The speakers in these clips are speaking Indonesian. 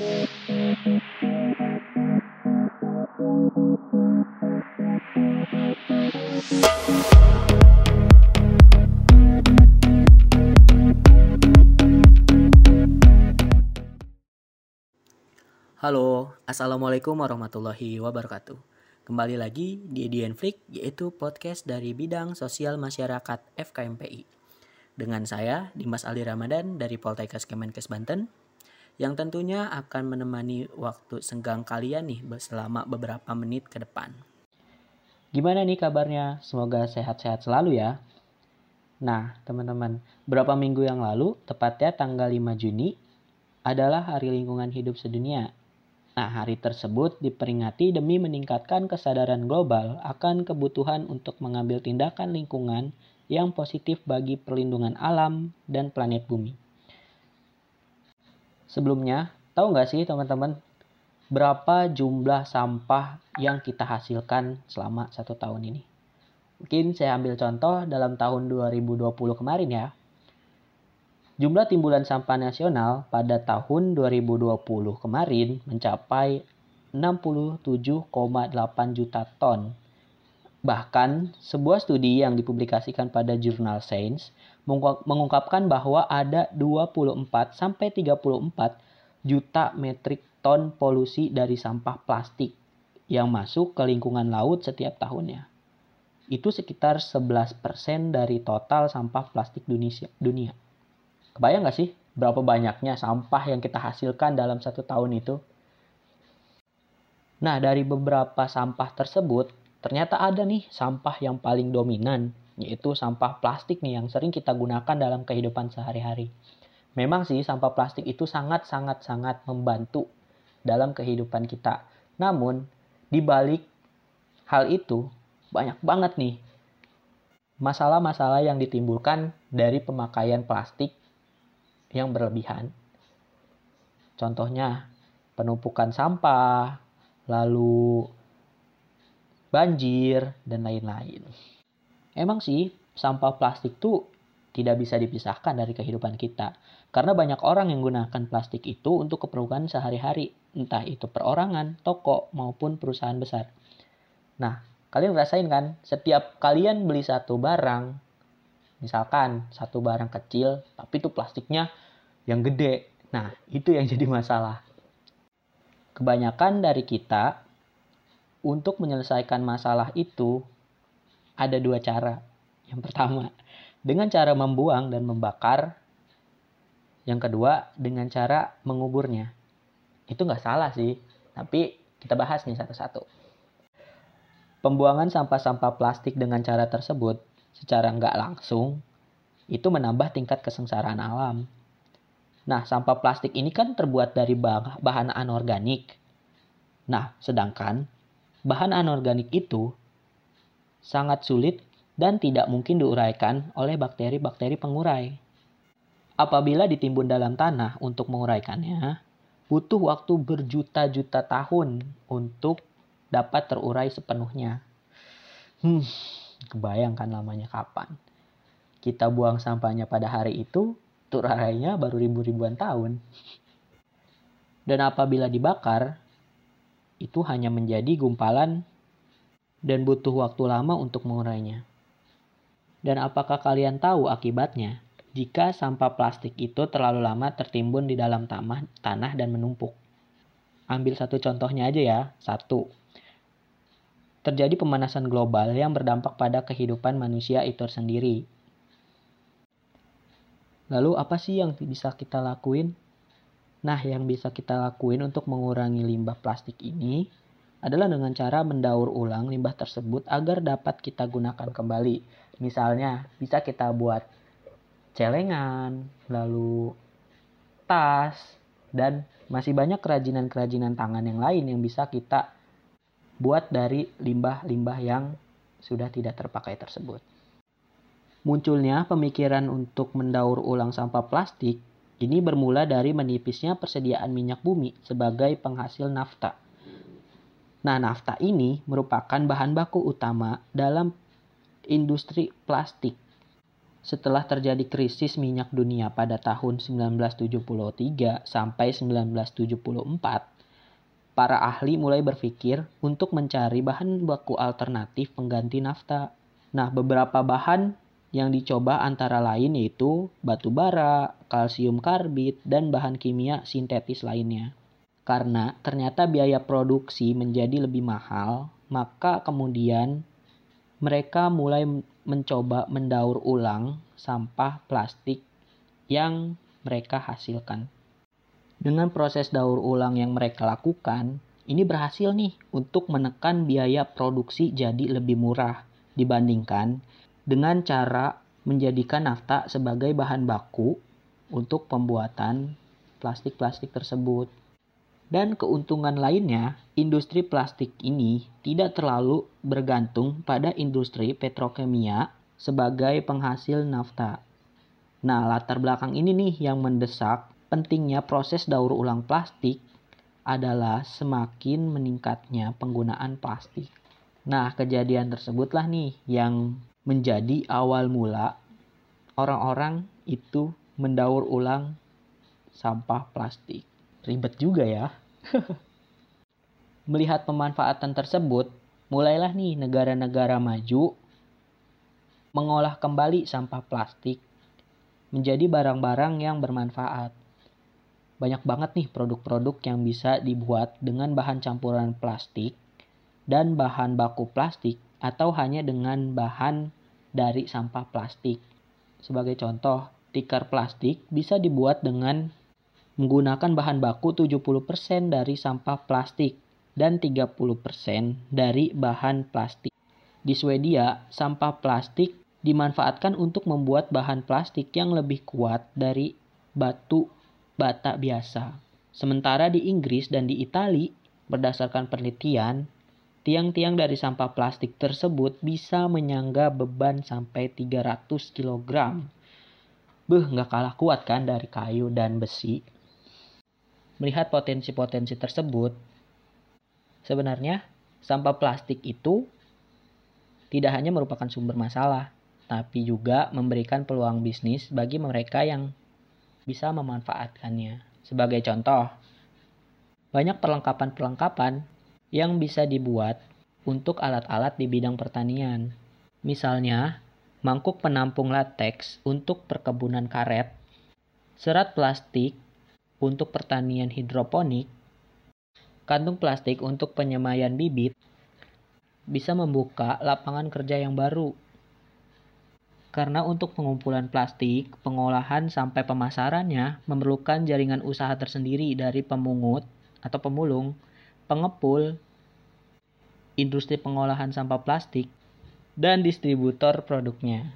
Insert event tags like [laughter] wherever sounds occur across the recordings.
Halo, Assalamualaikum warahmatullahi wabarakatuh. Kembali lagi di Edian Flick, yaitu podcast dari bidang sosial masyarakat FKMPI. Dengan saya, Dimas Ali Ramadan dari Poltekkes Kemenkes Banten, yang tentunya akan menemani waktu senggang kalian nih selama beberapa menit ke depan. Gimana nih kabarnya? Semoga sehat-sehat selalu ya. Nah, teman-teman, beberapa minggu yang lalu, tepatnya tanggal 5 Juni, adalah Hari Lingkungan Hidup Sedunia Nah, hari tersebut diperingati demi meningkatkan kesadaran global akan kebutuhan untuk mengambil tindakan lingkungan yang positif bagi perlindungan alam dan planet bumi. Sebelumnya, tahu nggak sih teman-teman berapa jumlah sampah yang kita hasilkan selama satu tahun ini? Mungkin saya ambil contoh dalam tahun 2020 kemarin ya. Jumlah timbulan sampah nasional pada tahun 2020 kemarin mencapai 67,8 juta ton. Bahkan, sebuah studi yang dipublikasikan pada jurnal Science mengungkapkan bahwa ada 24 sampai 34 juta metrik ton polusi dari sampah plastik yang masuk ke lingkungan laut setiap tahunnya. Itu sekitar 11% dari total sampah plastik dunia. Kebayang nggak sih berapa banyaknya sampah yang kita hasilkan dalam satu tahun itu? Nah, dari beberapa sampah tersebut, ternyata ada nih sampah yang paling dominan, yaitu sampah plastik nih yang sering kita gunakan dalam kehidupan sehari-hari. Memang sih sampah plastik itu sangat-sangat-sangat membantu dalam kehidupan kita. Namun, di balik hal itu, banyak banget nih masalah-masalah yang ditimbulkan dari pemakaian plastik yang berlebihan. Contohnya, penumpukan sampah, lalu banjir, dan lain-lain. Emang sih, sampah plastik tuh tidak bisa dipisahkan dari kehidupan kita. Karena banyak orang yang gunakan plastik itu untuk keperluan sehari-hari. Entah itu perorangan, toko, maupun perusahaan besar. Nah, kalian rasain kan? Setiap kalian beli satu barang, Misalkan satu barang kecil, tapi itu plastiknya yang gede. Nah, itu yang jadi masalah. Kebanyakan dari kita untuk menyelesaikan masalah itu ada dua cara. Yang pertama, dengan cara membuang dan membakar. Yang kedua, dengan cara menguburnya. Itu nggak salah sih, tapi kita bahas nih satu-satu. Pembuangan sampah-sampah plastik dengan cara tersebut secara nggak langsung itu menambah tingkat kesengsaraan alam. Nah, sampah plastik ini kan terbuat dari bahan anorganik. Nah, sedangkan bahan anorganik itu sangat sulit dan tidak mungkin diuraikan oleh bakteri-bakteri pengurai. Apabila ditimbun dalam tanah untuk menguraikannya, butuh waktu berjuta-juta tahun untuk dapat terurai sepenuhnya. Hmm, Kebayangkan lamanya kapan. Kita buang sampahnya pada hari itu, turarainya baru ribu-ribuan tahun. Dan apabila dibakar, itu hanya menjadi gumpalan dan butuh waktu lama untuk mengurainya. Dan apakah kalian tahu akibatnya jika sampah plastik itu terlalu lama tertimbun di dalam tanah, tanah dan menumpuk? Ambil satu contohnya aja ya. Satu, terjadi pemanasan global yang berdampak pada kehidupan manusia itu sendiri. Lalu apa sih yang bisa kita lakuin? Nah, yang bisa kita lakuin untuk mengurangi limbah plastik ini adalah dengan cara mendaur ulang limbah tersebut agar dapat kita gunakan kembali. Misalnya, bisa kita buat celengan, lalu tas, dan masih banyak kerajinan-kerajinan tangan yang lain yang bisa kita buat dari limbah-limbah yang sudah tidak terpakai tersebut. Munculnya pemikiran untuk mendaur ulang sampah plastik ini bermula dari menipisnya persediaan minyak bumi sebagai penghasil nafta. Nah, nafta ini merupakan bahan baku utama dalam industri plastik. setelah terjadi krisis minyak dunia pada tahun 1973 sampai 1974, para ahli mulai berpikir untuk mencari bahan baku alternatif pengganti nafta. Nah, beberapa bahan yang dicoba antara lain yaitu batu bara, kalsium karbit, dan bahan kimia sintetis lainnya. Karena ternyata biaya produksi menjadi lebih mahal, maka kemudian mereka mulai mencoba mendaur ulang sampah plastik yang mereka hasilkan. Dengan proses daur ulang yang mereka lakukan, ini berhasil nih untuk menekan biaya produksi jadi lebih murah dibandingkan dengan cara menjadikan nafta sebagai bahan baku untuk pembuatan plastik-plastik tersebut. Dan keuntungan lainnya, industri plastik ini tidak terlalu bergantung pada industri petrokimia sebagai penghasil nafta. Nah, latar belakang ini nih yang mendesak pentingnya proses daur ulang plastik adalah semakin meningkatnya penggunaan plastik. Nah, kejadian tersebutlah nih yang menjadi awal mula orang-orang itu mendaur ulang sampah plastik. Ribet juga ya. [laughs] Melihat pemanfaatan tersebut, mulailah nih negara-negara maju mengolah kembali sampah plastik menjadi barang-barang yang bermanfaat. Banyak banget nih produk-produk yang bisa dibuat dengan bahan campuran plastik dan bahan baku plastik atau hanya dengan bahan dari sampah plastik. Sebagai contoh, tikar plastik bisa dibuat dengan menggunakan bahan baku 70% dari sampah plastik dan 30% dari bahan plastik. Di Swedia, sampah plastik dimanfaatkan untuk membuat bahan plastik yang lebih kuat dari batu bata biasa. Sementara di Inggris dan di Italia, berdasarkan penelitian, tiang-tiang dari sampah plastik tersebut bisa menyangga beban sampai 300 kg. Beuh, nggak kalah kuat kan dari kayu dan besi. Melihat potensi-potensi tersebut, sebenarnya sampah plastik itu tidak hanya merupakan sumber masalah, tapi juga memberikan peluang bisnis bagi mereka yang bisa memanfaatkannya. Sebagai contoh, banyak perlengkapan-perlengkapan yang bisa dibuat untuk alat-alat di bidang pertanian. Misalnya, mangkuk penampung lateks untuk perkebunan karet, serat plastik untuk pertanian hidroponik, kantung plastik untuk penyemaian bibit, bisa membuka lapangan kerja yang baru. Karena untuk pengumpulan plastik, pengolahan sampai pemasarannya memerlukan jaringan usaha tersendiri dari pemungut atau pemulung, pengepul, industri pengolahan sampah plastik, dan distributor produknya.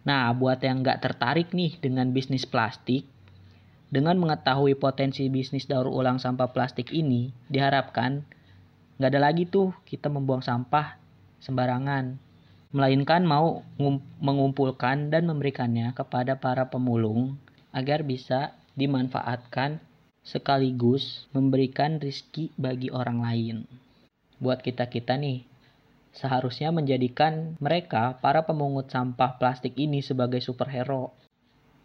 Nah, buat yang nggak tertarik nih dengan bisnis plastik, dengan mengetahui potensi bisnis daur ulang sampah plastik ini, diharapkan nggak ada lagi tuh kita membuang sampah sembarangan, melainkan mau mengumpulkan dan memberikannya kepada para pemulung agar bisa dimanfaatkan sekaligus memberikan rizki bagi orang lain. Buat kita-kita nih, seharusnya menjadikan mereka para pemungut sampah plastik ini sebagai superhero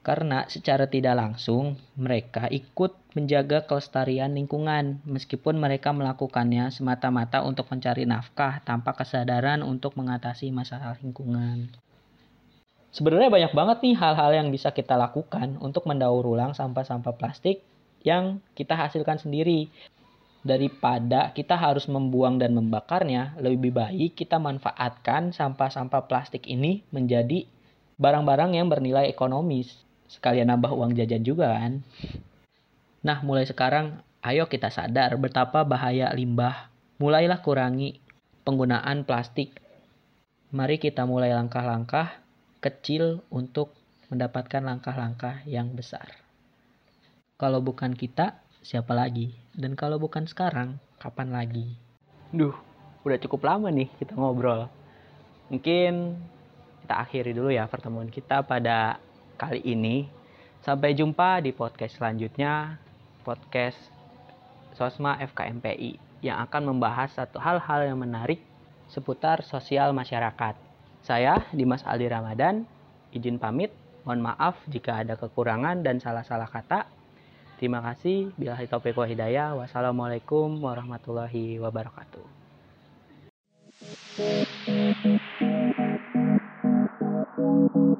karena secara tidak langsung mereka ikut menjaga kelestarian lingkungan meskipun mereka melakukannya semata-mata untuk mencari nafkah tanpa kesadaran untuk mengatasi masalah lingkungan. Sebenarnya banyak banget nih hal-hal yang bisa kita lakukan untuk mendaur ulang sampah-sampah plastik yang kita hasilkan sendiri. Daripada kita harus membuang dan membakarnya, lebih baik kita manfaatkan sampah-sampah plastik ini menjadi barang-barang yang bernilai ekonomis sekalian nambah uang jajan juga kan. Nah, mulai sekarang ayo kita sadar betapa bahaya limbah. Mulailah kurangi penggunaan plastik. Mari kita mulai langkah-langkah kecil untuk mendapatkan langkah-langkah yang besar. Kalau bukan kita, siapa lagi? Dan kalau bukan sekarang, kapan lagi? Duh, udah cukup lama nih kita ngobrol. Mungkin kita akhiri dulu ya pertemuan kita pada kali ini. Sampai jumpa di podcast selanjutnya, podcast Sosma FKMPI yang akan membahas satu hal-hal yang menarik seputar sosial masyarakat. Saya Dimas Aldi Ramadan, izin pamit. Mohon maaf jika ada kekurangan dan salah-salah kata. Terima kasih. Bila topik wa hidayah. Wassalamualaikum warahmatullahi wabarakatuh. Thank you.